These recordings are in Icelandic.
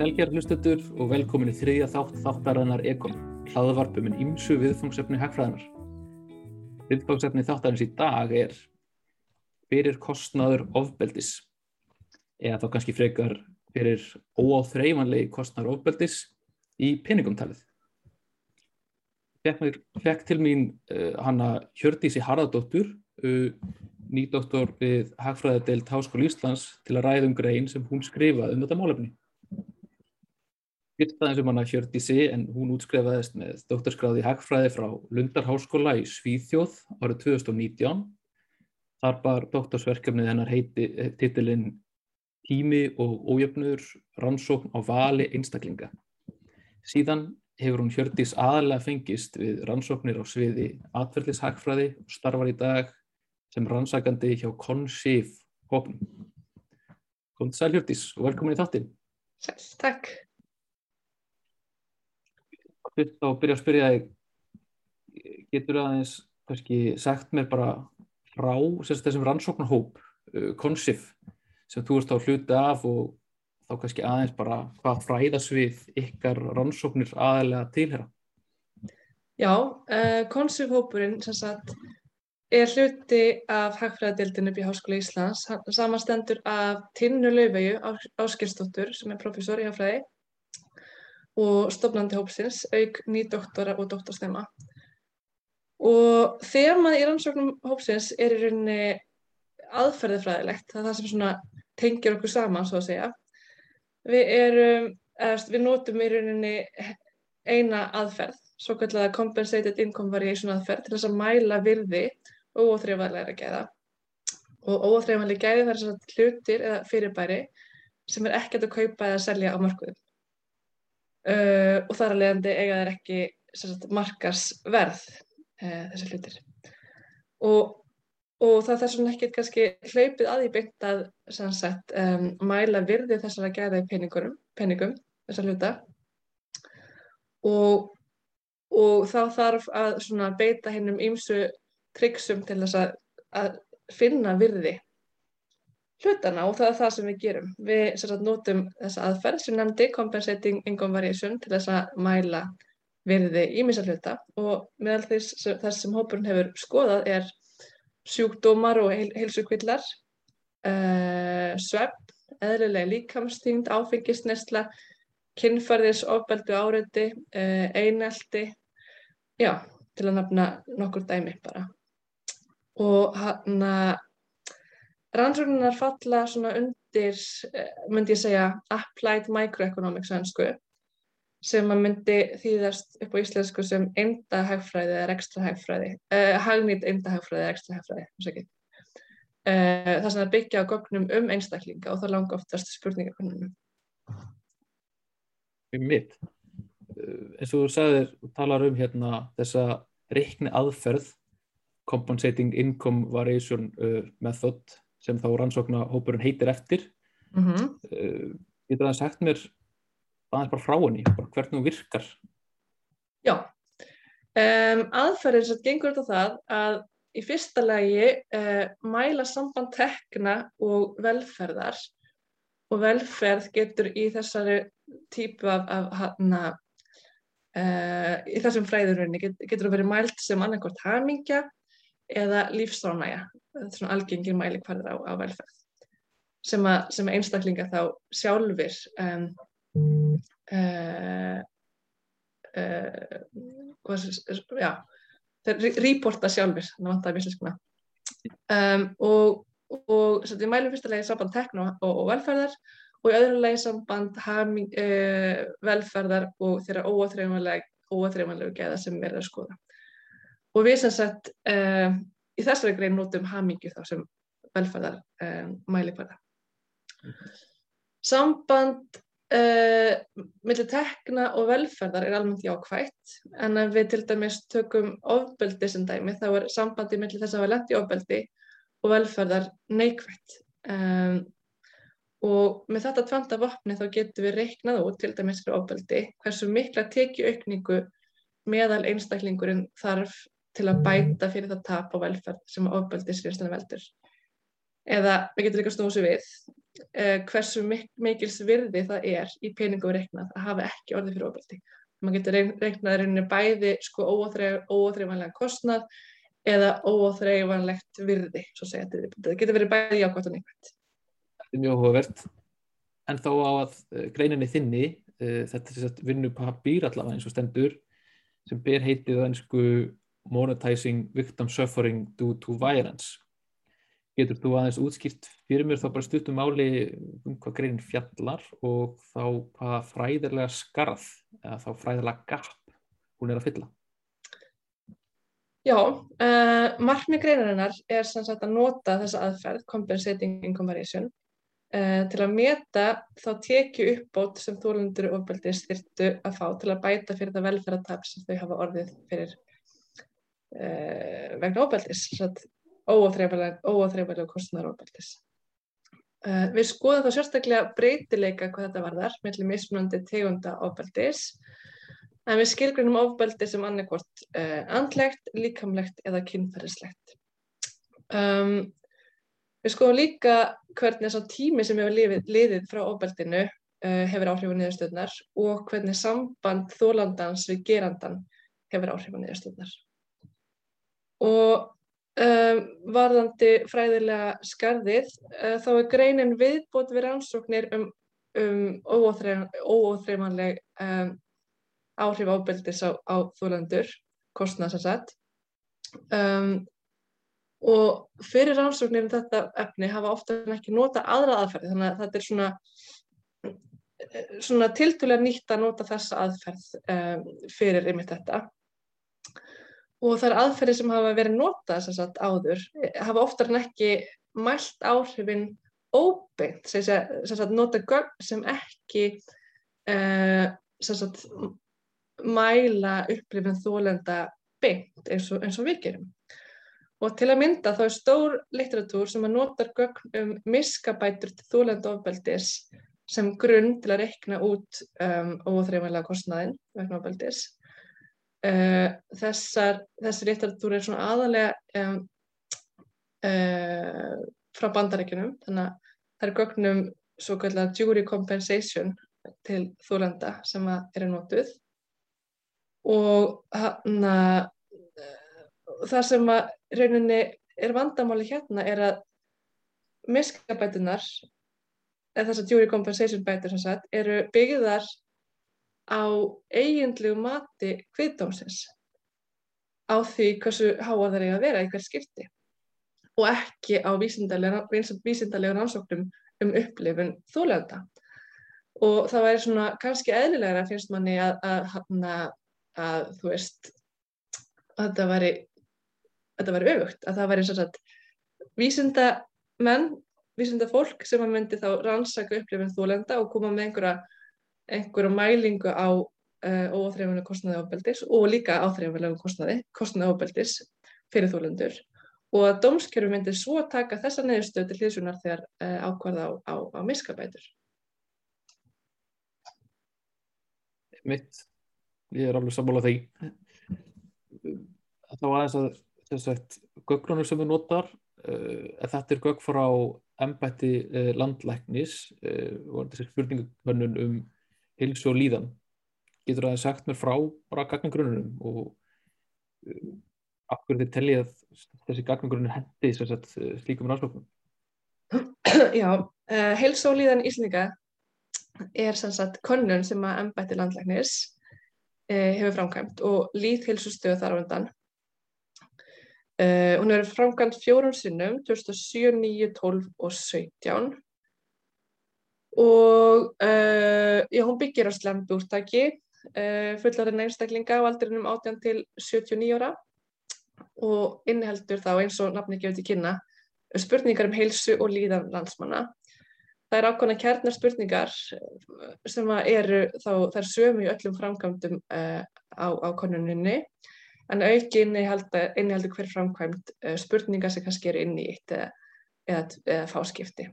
Velgerð hlustendur og velkomin í þriðja þátt þáttarinnar Ekon, hlaðavarpum en ímsu viðfangsefni hagfræðinar. Viðfangsefni þáttarins í dag er fyrir kostnaður ofbeldis, eða þá kannski frekar fyrir óáþreifanlegi kostnaður ofbeldis í peningumtalið. Fekk, til mín uh, hanna Hjördísi Harðardóttur, uh, nýdoktor við Hagfræðadeild Háskóli Íslands til að ræða um grein sem hún skrifaði um þetta málefni. Fyrst aðeins um hana Hjördísi en hún útskrefaðist með doktorskráði Hagfræði frá Lundarháskóla í Svíþjóð árið 2019. Þar bar doktorsverkefnið hennar heiti titilinn Tími og ójöfnur rannsókn á vali einstaklinga. Síðan hefur hún Hjördís aðalega fengist við rannsóknir á sviði atverðlishagfræði og starfar í dag sem rannsakandi hjá Consif hópnum. Góðan sæl Hjördís og velkomin í þáttinn. Sæl, takk. Fyrst á að byrja að spyrja þig, getur aðeins kannski sagt mér bara frá þessum rannsóknarhóp, uh, Consif, sem þú ert á hluti af og þá kannski aðeins bara hvað fræðasvið ykkar rannsóknir aðalega tilhera? Já, uh, Consif hópurinn sem sagt er hluti af Hagfræðadeildin upp í Háskóla Íslands, samanstendur af Tinnu Laufeyju Áskirstóttur sem er profesor í hagfræði og stofnandi hópsins, auk nýdoktora og doktorstema. Og þemað í rannsóknum hópsins er í rauninni aðferðifræðilegt, það er það sem svona tengir okkur saman, svo að segja. Við, erum, eða, við notum í rauninni eina aðferð, svo kallega compensated income variation aðferð, til þess að mæla virði óáþreifanlega gæða. Og óáþreifanlega gæði það er svona hlutir eða fyrirbæri sem er ekkert að kaupa eða selja á markuðum. Uh, og þar að leiðandi eiga þeir ekki sagt, markarsverð uh, þessi hlutir. Og, og það er svona ekkert kannski hlaupið að í byggt að sagt, um, mæla virði þessar að gæða í peningum þessar hluta. Og, og þá þarf að beita hennum ímsu tryggsum til þess að, að finna virði hlutana og það er það sem við gerum. Við sagt, notum þessa aðferð sem nefndi Compensating Income Variation til þess að mæla virði ímísa hluta og meðal þess, þess sem hópurinn hefur skoðað er sjúkdómar og heil, heilsugvillar, uh, eh, svepp, eðlilega líkamstingd, áfengisnestla, kinnferðis, ofbeldu áreiti, uh, einelti, já, til að nafna nokkur dæmi bara. Og hann að rannsóknunar falla svona undir, eh, myndi ég segja, applied microeconomics önsku sem að myndi þýðast upp á íslensku sem einda hagfræði eða ekstra hagfræði, uh, hagnýtt einda hagfræði eða ekstra hagfræði, þess ekki. Uh, það sem að byggja á gögnum um einstaklinga og það langa oftast spurningakonunum. Mitt. Uh, eins og þú sagðir, talar um hérna þessa reikni aðferð compensating income variation method sem þá rannsóknahópurinn heitir eftir. Mm -hmm. uh, getur það sagt mér aðeins bara frá henni, bara hvernig hún virkar? Já. Um, aðferðin sem gengur þetta það að í fyrsta lagi uh, mæla samband tekna og velferðar. Og velferð getur í þessari típu af, af hana uh, í þessum fræðurunni get, getur að vera mælt sem annarkort hamingja eða er svona algengir mælikvarðir á, á velferð. Sem að, sem einstaklinga þá sjálfur um, uh, uh, já, þeir reporta sjálfur, þannig að vantar að vissi skona um, og, og svo við mælum fyrstulega í samband tekno og, og velferðar og í öðru lagi samband haming, uh, velferðar og þeirra óaþreifanlegu geða sem við erum að skoða. Og við sem sagt í þessari grein notum hamingju þá sem velferðar um, mælikvarða. Mm -hmm. Samband uh, millir tekna og velferðar er almennt jákvægt en ef við til dæmis tökum ofbeldi sem dæmi þá er sambandi millir þess að við lendi ofbeldi og velferðar neikvægt. Um, og með þetta tvönda vopni þá getum við reiknað út til dæmis fyrir ofbeldi hversu mikla tekið aukningu meðal einstaklingurinn þarf til að bæta fyrir það tap á velferð sem ofbeldisrýrstina veldur. Eða við getum líka snúsið við, uh, hversu mik mikils virði það er í peningum reiknað að hafa ekki orðið fyrir ofbeldi. Man getur reiknað rauninni bæði sko óáþreifanlega kostnað eða óáþreifanlegt virði, svo segja þetta. Það getur verið bæði jákvæmt og neikvæmt. Þetta er mjög hófavert. En þó á að uh, greininni þinni, uh, þetta er þess að vinnu papír allavega eins og stendur, sem ber heitið önsku Monetizing Victim Suffering Due to Violence Getur þú aðeins útskýrt fyrir mér þá bara stuttum máli um hvað greinin fjallar og þá hvaða fræðilega skarð eða þá fræðilega gap hún er að fylla? Já, uh, markmið greinarinnar er sem sagt að nota þessa aðferð, compensating income variation, uh, til að meta þá tekju uppbót sem þólundur ofbeldið styrtu að fá til að bæta fyrir það velferðartap sem þau hafa orðið fyrir uh, vegna ofbeldis. Óáþreifanlega kostnæðar ofbeldis. Uh, við skoðum þá sérstaklega breytileika hvað þetta varðar mellir mismunandi tegunda ofbeldis en við skilgrunum ofbeldi sem annarkvort uh, andlegt, líkamlegt eða kynferðislegt. Um, við skoðum líka hvernig að tími sem hefur liðið, liðið frá ofbeldinu uh, hefur áhrif á niðurstöðnar og hvernig samband þólandans við gerandan hefur áhrif á niðurstöðnar. Og Um, varðandi fræðilega skarðið uh, þá er greinin viðbót við rannsóknir um, um óóþreifanleg um, áhrif ábeldis á, á þúlandur, kostnaðsarsett. Um, og fyrir rannsóknir um þetta efni hafa ofta ekki nota aðra aðferði þannig að þetta er svona, svona tiltúlega nýtt að nota þessa aðferð um, fyrir yfir þetta og þar aðferði sem hafa verið notað sagt, áður hafa oftar en ekki mælt áhrifin óbeint, sem sagt, nota gögn sem ekki uh, sem sagt, mæla upplifin þólenda beint eins og, eins og við gerum. Og til að mynda þá er stór litteratúr sem að notar gögn um miskabætur til þólenda ofbeldis sem grunn til að rekna út um, óþreifanlega kostnaðin vegna ofbeldis Uh, þessar, þessi litteratúr er svona aðalega um, uh, frá bandarækjunum þannig að það er gögnum svo kallar jury compensation til þólenda sem eru notuð. Og hana, uh, það sem að rauninni er vandamáli hérna er að miskabætunar eða þessar jury compensation bætur sagt eru byggðar á eiginlegu mati kviðdómsins á því hversu háa það er að vera í hver skipti og ekki á vísindarlega rannsóknum um upplifun þólenda. Og það væri svona kannski eðlilegra finnst manni að, að, að, að þú veist, að þetta væri, væri auðvögt, að það væri svona vísindamenn, vísindafólk sem að myndi þá rannsaka upplifun þólenda og koma með einhverja einhverju mælingu á uh, eh, óþreifanlega kostnaði ábeldis og líka áþreifanlega kostnaði, kostnaði ábeldis fyrir þólendur og að dómskerfi myndi svo taka þessa neðurstöð til hlýðsunar þegar uh, ákvarða á, á, á miskabætur. Mitt, ég er alveg sammálað því. Þá aðeins að þess að gögnunum sem við notar, uh, þetta er gögn frá embætti landlæknis og þessi spurningahönnun um hilsu og líðan. Getur það sagt mér frá bara gagnagrunnum og uh, af hverju þið tellið að þessi gagnagrunnur hendi uh, slíkum rannsóknum? Já, uh, hilsu og líðan íslendinga er sannsagt konnun sem að embætti landlæknis uh, hefur framkvæmt og líðhilsustöð þar á undan. Uh, hún hefur framkvæmt fjórum sinnum 2007, 9, 12 og 17 og uh, já, hún byggir á slembu úrtaki uh, fullarinn einstaklinga á aldrinum 18 til 79 ára. Og inniheldur þá eins og nafni gefur til kynna spurningar um heilsu og líðan landsmanna. Það er ákvæmna kjarnar spurningar sem eru þá, er sömu í öllum framkvæmdum uh, á, á konuninni en auki inniheldur hver framkvæmd spurningar sem kannski eru inn í eitt eða, eða, eða fáskipti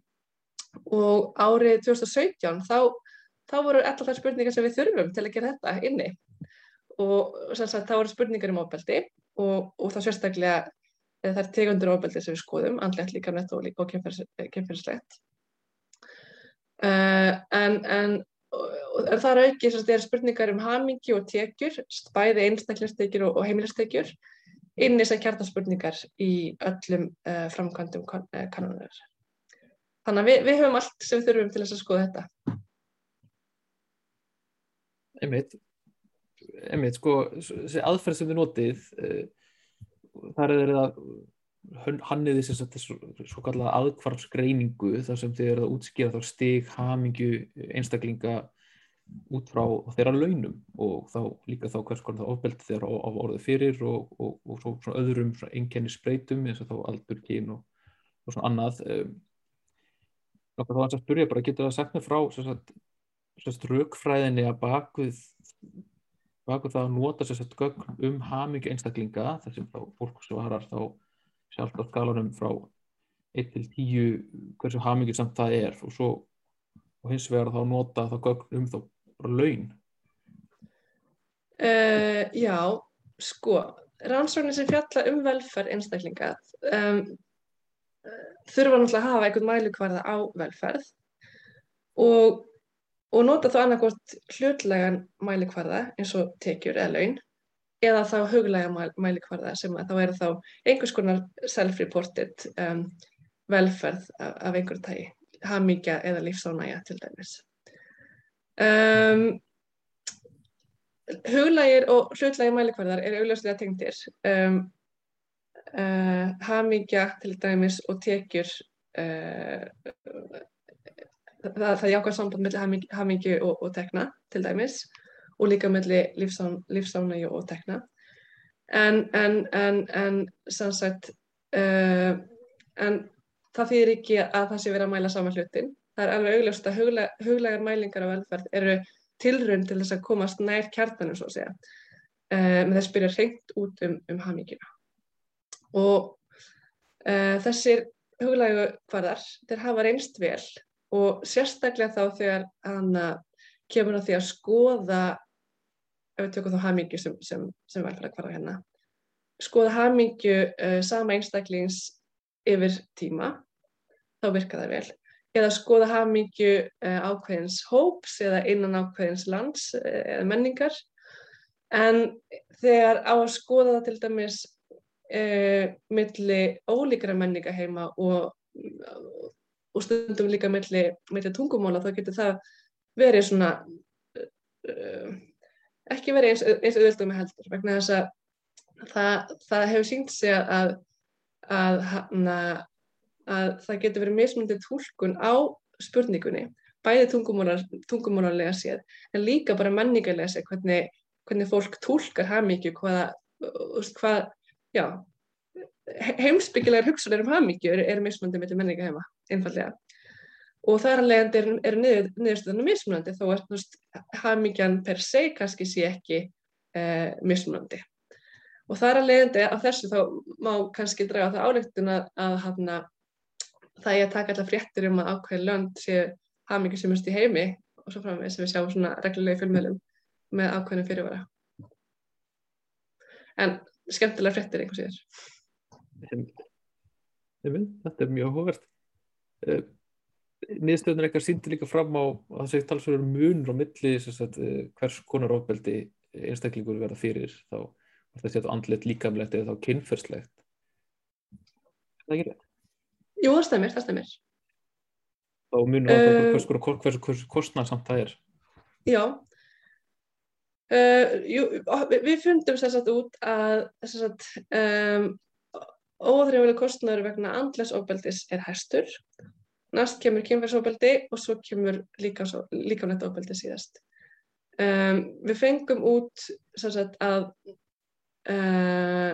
og árið 2017 þá, þá voru allar þær spurningar sem við þurfum til að gera þetta inni. Og sagt, þá voru spurningar um ofbeldi og, og þá sérstaklega þær tegundur ofbeldi sem við skoðum, andlegt líka nett og, og kemferðslegt Uh, en, en, en það er auki það er spurningar um hamingi og tekjur bæði einstaklistekjur og, heimilistekjur inn í þessar kjartaspurningar í öllum uh, framkvæmdum kan, uh, kanonar þannig að við, við höfum allt sem þurfum til þess að skoða þetta. Einmitt. Einmitt sko þessi aðferð sem við notið þar er það hanniði þess að þessu svo kallega aðkvarfsgreiningu þar sem þið eru að útskýra þá stig hamingju einstaklinga út frá þeirra launum og þá líka þá hvers konar það ofbeldi þeirra á, orðið fyrir og, og, og svo, svona öðrum einkenni spreytum eins og þá aldur, kyn og, og svona annað. Um, þá er það að spyrja bara getur það sagt með frá sérst raukfræðinni að bakuð bakuð það að nota sérst gögn um hamingju einstaklinga þar sem þá fólk svarar þá sjálft á skalanum frá 1 til 10 hversu hamingið samt það er. Og svo og hins vegar þá nota þá gögn um þá bara laun. Uh, Já, sko rannsóknir sem fjalla um velferð einstaklinga um, þurfa náttúrulega að hafa einhvern mælikvarða á velferð og, og nota þá annarkort hlutlegan mælikvarða eins og tekjur eða laun eða þá huglega mælikvarða sem að þá er þá einhvers konar self-reported um, velferð af, af einhverju tægi, hamíkja eða lífsánægja til dæmis. Um, huglægir og hlutlægir mælikvarðar eru auðvitað tengdir. Um, uh, hamíkja til dæmis og tekjur, uh, það, það er jákvæð samband með hamíkju og, og tekna til dæmis og líka melli lífsánægju og tekna. En, en, en, en sannsagt, uh, en það þýðir ekki að það sé verið að mæla saman hlutin. Það er alveg augljóst að huglega, huglegar mælingar á velferð eru tilrönd til þess að komast nær kjartanum svo að segja, með þess að byrja hreint út um, um hamíkina. Og uh, þessir huglegu hvarðar, þeir hafa reynst vel og sérstaklega þá þegar hann kemur á því að skoða ef við tökum þá hamingju sem, sem, sem velferð að hverja hérna, skoða hamingju uh, sama einstaklings yfir tíma, þá virka það vel. Eða skoða hamingju uh, ákveðins hóps eða innan ákveðins lands eða menningar. En þegar á að skoða það til dæmis milli ólíkra menninga heima og, og stundum líka milli, milli tungumóla, þá getur það verið svona ekki verið eins, eins auðvöldum með heldur vegna þess að það, það hefur sínt sig að, að, hana, að það getur verið mismundið tólkun á spurningunni bæði tungumólarlega séð en líka bara menningarlega séð hvernig, hvernig fólk tólkar hafmyggju hvaða hvað, já, heimsbyggilegar hugsalir um hafmyggju eru er mismundið með menninga heima, einfallega og þar að leiðandi er, er niður, niðurstöðunum mismunandi þó að hafmyggjan per se kannski sé ekki eh, mismunandi. Og þar að leiðandi af þessu þá má kannski draga það álöktun að, að hana, það að taka alltaf fréttir um að ákveði lönd sé hafmyggju sem erst í heimi og svo framvegis sem við sjáum svona reglulegi fjölmjölum með ákveðinu fyrirvara. En skemmtilega fréttir einhvers yfir. Þetta er mjög hóvert. Uh, niðurstöðunar eitthvað síndir líka fram á að það sé talsverður munur á milli sagt, eh, hvers konar ofbeldi einstaklingur verða fyrir þá er það sétt andlet líkamlegt eða þá kynferðslegt er það ekki rétt? Jú, það stemmir, það stemmir þá munur uh, hvers konar hvers, hvers kostnað samt það er Já uh, jú, við fundum sérsagt út að um, óþrjáfileg kostnaður vegna andlesofbeldis er hæstur næst kemur kynferðsofbeldi og svo kemur líkamlegt ofbeldi síðast. Um, við fengum út sagt, að uh,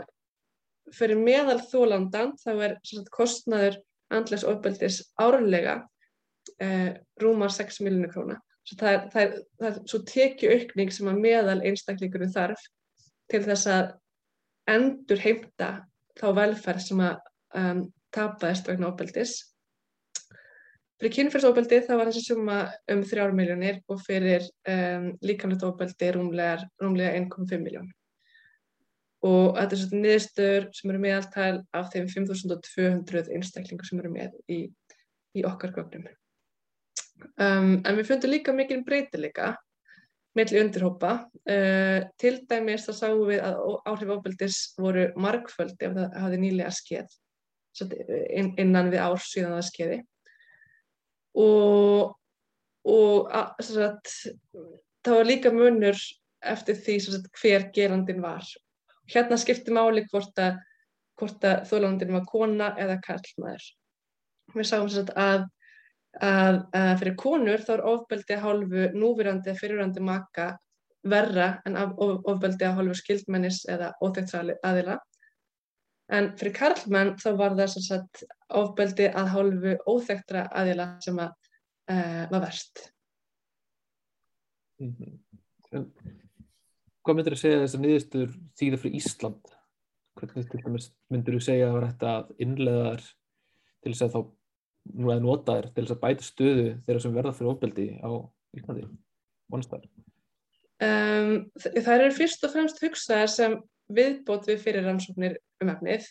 fyrir meðal þólandan þá er sagt, kostnaður andles ofbeldis árlega uh, rúmar 6 miljónu króna. Það er, það, er, það er svo tekju aukning sem að meðal einstaklingurum þarf til þess að endur heimta þá velferð sem að um, tapaðist vegna ofbeldis Fyrir kynferðsóbeldi það var þessi summa um 3 miljónir og fyrir um, líkamlegt óbeldi rúmlega, rúmlega 1,5 miljón. Og þetta er svona niðurstöður sem eru meðaltæl af þeim 5.200 einstaklingur sem eru með í, í okkar gögnum. Um, en við fundum líka mikil breytileika melli undirhópa. Uh, til dæmis þá sáum við að áhrif ofbeldis voru margföld ef það hafði nýlega skeið inn, innan við ár síðan það skeiði. Og, og að, sagt, það var líka munur eftir því sagt, hver gerandin var. Hérna skipti máli hvort að, að þólandin var kona eða karlmaður. Við sáum sagt, að, að fyrir konur þá er ofbeldi að hálfu núvirandi eða fyrirandi maka verra en ofbeldi að hálfu skildmennis eða óþektra aðila. En fyrir karlmenn þá var það sagt, ofbeldi að hálfu óþektra aðila sem að, uh, var verst. Mm -hmm. Hvað myndir þú segja þess að niðurstur þýða fyrir Ísland? Hvernig myndir þú segja að það var hægt að innlegaðar til þess að þá nú að nota þér til þess að bæta stöðu þeirra sem verða fyrir ofbeldi á Íslandi? Vonastæður? Um, það eru fyrst og fremst hugsaðar sem viðbót við fyrir rannsóknir um efnið.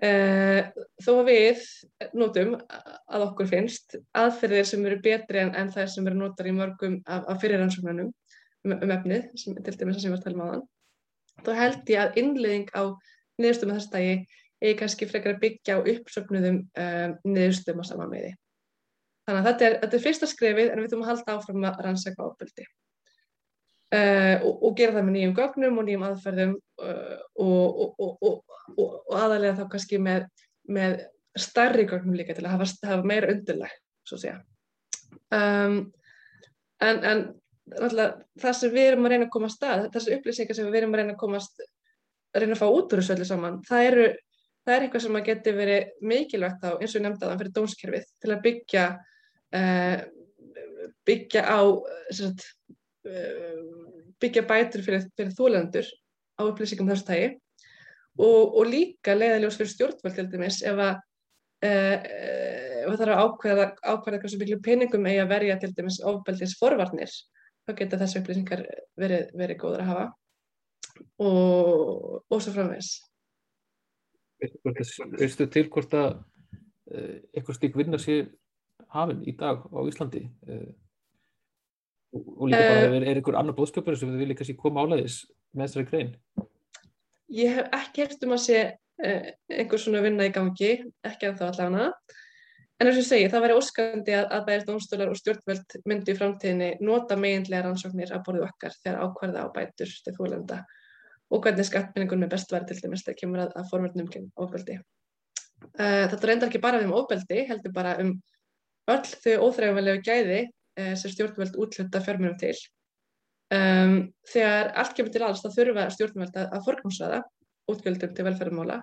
Uh, þó að við notum að okkur finnst aðferðir sem eru betri en, en það sem eru notar í mörgum af, af fyrir rannsóknunum um, um efnið, sem, til dæmis það sem við varum að tala um aðan, þá held ég að innlegging á niðurstum að þess dagi eigi kannski frekar að byggja á uppsöknuðum um, niðurstum á saman meði. Þannig að þetta er, þetta er fyrsta skrefið en við þurfum að halda áfram að rannsaka ábyldi. Uh, og, og gera það með nýjum gögnum og nýjum aðferðum uh, og, og, og aðalega þá kannski með, með starri gögnum líka til að hafa, hafa meira undirleg, svo að segja. Um, en, en það sem við erum að reyna að koma að stað, þessi upplýsingar sem við erum að reyna að komast, að reyna að fá út úr þessu öllu saman, það, eru, það er eitthvað sem að geti verið mikilvægt á, eins og ég nefndi að það fyrir dómskerfið, til að byggja, uh, byggja á, sagt, uh, byggja bætur fyrir, fyrir þólendur á upplýsingum þessu tægi og, og líka leiðaljós fyrir stjórnvöld til dæmis ef að uh, ef það þarf að ákveða, ákveða hversu miklu peningum eigi að verja til dæmis ofbeldis forvarnir þá geta þessu upplýsingar verið, verið góður að hafa og, og svo framvegs. Veistu til hvort að uh, eitthvað stík vinna sér hafinn í dag á Íslandi? Uh, og líka bara er, er einhver annar bóðsköpur sem vilja kannski koma álæðis með þessari grein? Ég hef ekki hert um að sé einhver svona vinna í gangi, ekki að það allavega. En eins og ég segi, það væri óskandi að, að bæðist dómstólar og stjórnvöld myndi í framtíðinni nota meginlega rannsóknir að borðu okkar þegar ákvarða á bætur til þólenda og hvernig skattmenningunum er best verið til dæmis þegar kemur að, að formörnum kemur ofbeldi. Uh, þetta reyndar ekki bara um ofbeldi, heldur bara um öll þau óþrægumvelegu gæði uh, sem stjórnvöld útluta fjármjörnum til. Um, þegar allt kemur til alls þá þurfa stjórnvöld að, að forgámsraða útgjöldum til velferðarmála.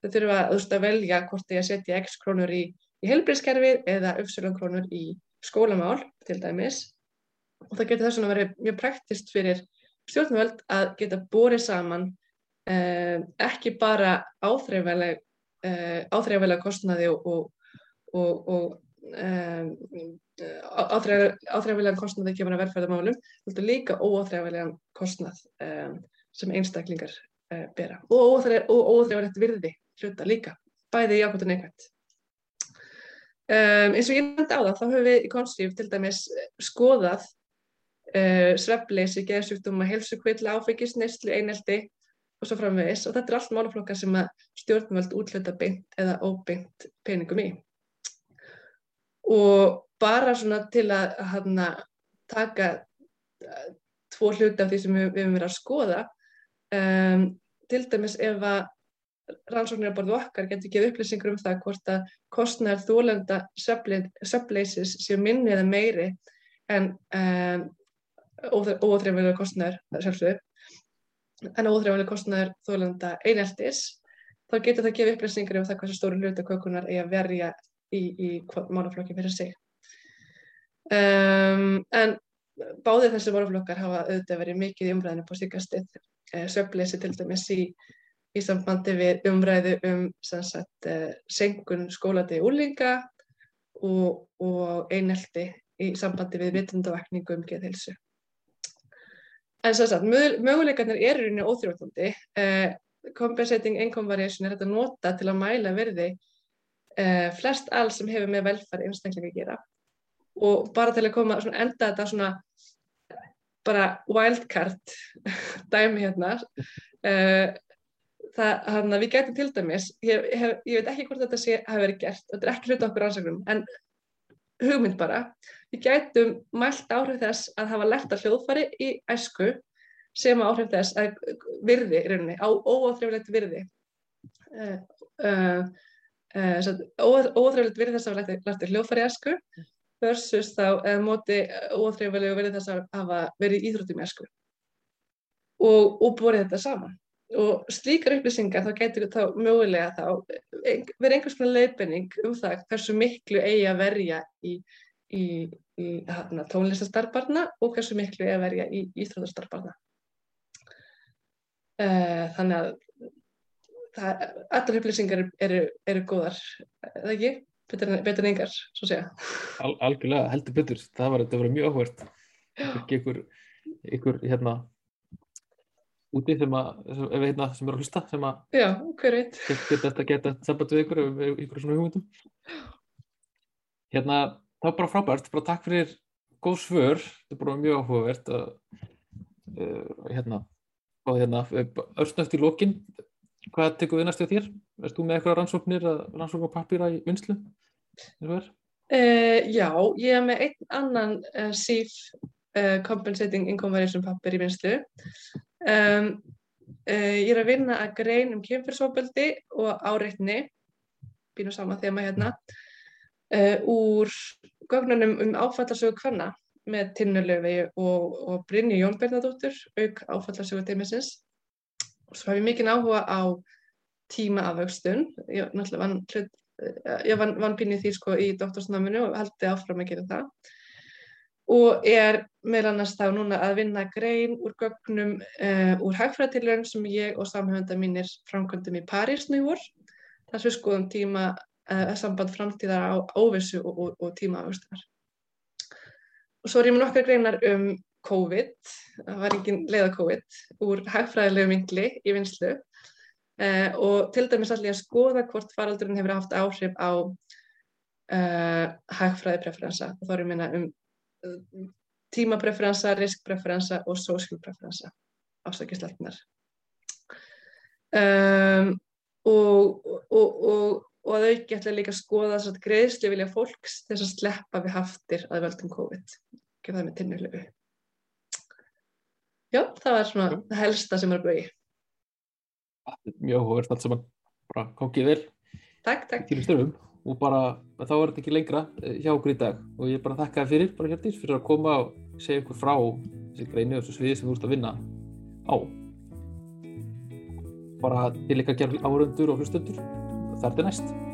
Þau þurfa að, að velja hvort að setja x krónur í í heilbríðskerfið eða uppsölangkrónur í skólamál til dæmis og það getur þess að vera mjög præktist fyrir stjórnvöld að geta bórið saman eh, ekki bara áþreifalega eh, kostnaði og, og, og eh, áþreifalega kostnaði kemur að verðfæðamálum, þetta er líka óáþreifalega kostnað eh, sem einstaklingar eh, bera og óáþreifalega virði hluta líka, bæði jákvæmt og neikvæmt. Um, eins og ég nefndi á það, þá höfum við í Konstríf til dæmis skoðað uh, svefleysi, geðsjúkdóma, helsukvilla, áfengisneislu, eineldi og svo framvegis og þetta er allt málaflokkar sem að stjórnvöld útluta beint eða óbeint peningum í. Og bara svona til að hana, taka uh, tvo hluti af því sem við, höfum verið að skoða, um, til dæmis ef að rannsóknir að borðu okkar getur ekki upplýsingur um það hvort að kostnæður þólenda söfleysis séu minni eða meiri en um, óþreyfilega kostnæður sjálfsög en óþreyfilega kostnæður þólenda eineltis þá getur það að gefa upplýsingur um það hversu stóru hluta kökunar er að verja í, í málaflokki fyrir sig. Um, en báðið þessi málaflokkar hafa auðvitað verið mikið í umræðinu på síkastið eh, söfleysi til dæmis í í sambandi við umræðu um sagt, uh, senkun skóladegi úrlinga og, og einelti í sambandi við vitundavakningu um geðhilsu. En svo að möguleikarnir eru í óþjóðvöldandi. Uh, eh, compensating income variation er þetta nota til að mæla verði uh, flest all sem hefur með velfæri einstaklega að gera. og bara til að koma að enda þetta svona bara wildcard dæmi hérna uh, það, hann að við getum til dæmis ég, hef, ég veit ekki hvort þetta sé hafi verið gert, þetta er ekki hluta okkur ansakrum en hugmynd bara. Við getum mælt áhrif þess að hafa lert að hljóðfari í æsku sem áhrif þess að virði í rauninni, á óáþrifilegt virði. Uh, uh, óáþrifilegt virði þess að hafa lert að hljóðfari í æsku versus þá eða móti óþrifilegu verið þess að hafa verið íþróttum í æsku. Og, og borið þetta saman og slíkar upplýsingar þá getur þá mögulega þá verið einhvers konar leifinning um það hversu miklu eigi að verja í, í, í tónlistastarbarna og hversu miklu eigi að verja í íþróttastarbarna uh, þannig að það, allar upplýsingar eru, eru góðar, eða ekki? betur en engar, svo segja. Al, algjörlega, heldur betur, það var, var mjög áhvert. Ykkur, ykkur hérna úti sem að, sem, hérna, sem er að hlusta, sem að Já, hver veit. Geta þetta geta samband við ykkur, ykkur svona hugmyndum. Hérna, það var bara frábært, bara takk fyrir góð svör, þetta er bara mjög áhugavert að uh, hérna, og hérna, öllsnöft í lókinn, hvað tekur við næstu þér? Erst þú með eitthvað rannsóknir, rannsóknarpapýra í vinslu? Uh, já, ég er með einn annan uh, SIF Compensating Income Variation pappir í vinslu. Um, ég er að vinna að grein um kynfyrsóbeldi og áreitni, býnum saman þema hérna, úr gögnunum um áfallarsögu kvanna með Tinnulöfi og, og Brynni Jón Bernadóttur, auk áfallarsögu teimisins. Og svo hef ég mikinn áhuga á tímaafvöxtun. Ég náttúrulega vann ég vann, vann pínið því sko í doktorsnáminu og held þið áfram að gera það og er meðal annars þá núna að vinna grein úr gögnum uh, úr hagfræðtilurinn sem ég og samhönda mínir framkvæmdum í París sem við skoðum tíma uh, samband framtíðar á óvissu og, og, og tímaafustar og svo er ég með nokkar greinar um COVID, það var engin leiða COVID úr hagfræðilegu mingli í vinslu Uh, og til dæmis allir að skoða hvort faraldurinn hefur haft áhrif á uh, hagfræðipreferensa og þá er ég minna um tímapreferensa, riskpreferensa og sóskilpreferensa ástakisleiknar um, og, og, og, og að auki ætla líka að skoða þess að greiðsli vilja fólks þess að sleppa við haftir að völdum COVID. Ekki það með tinnulegu Já, það var svona það helsta sem er að bauði mjög hóverst allt saman. Bara kókið vel. Takk, takk. til störfum og bara þá er þetta ekki lengra eh, hjá okkur í dag. Og ég bara þakka það fyrir bara hértís fyrir að koma og segja ykkur frá þessi greinu og þessu sviði sem þú ert að vinna á. Bara til ykkar gerð árundur og hlustundur þar til næst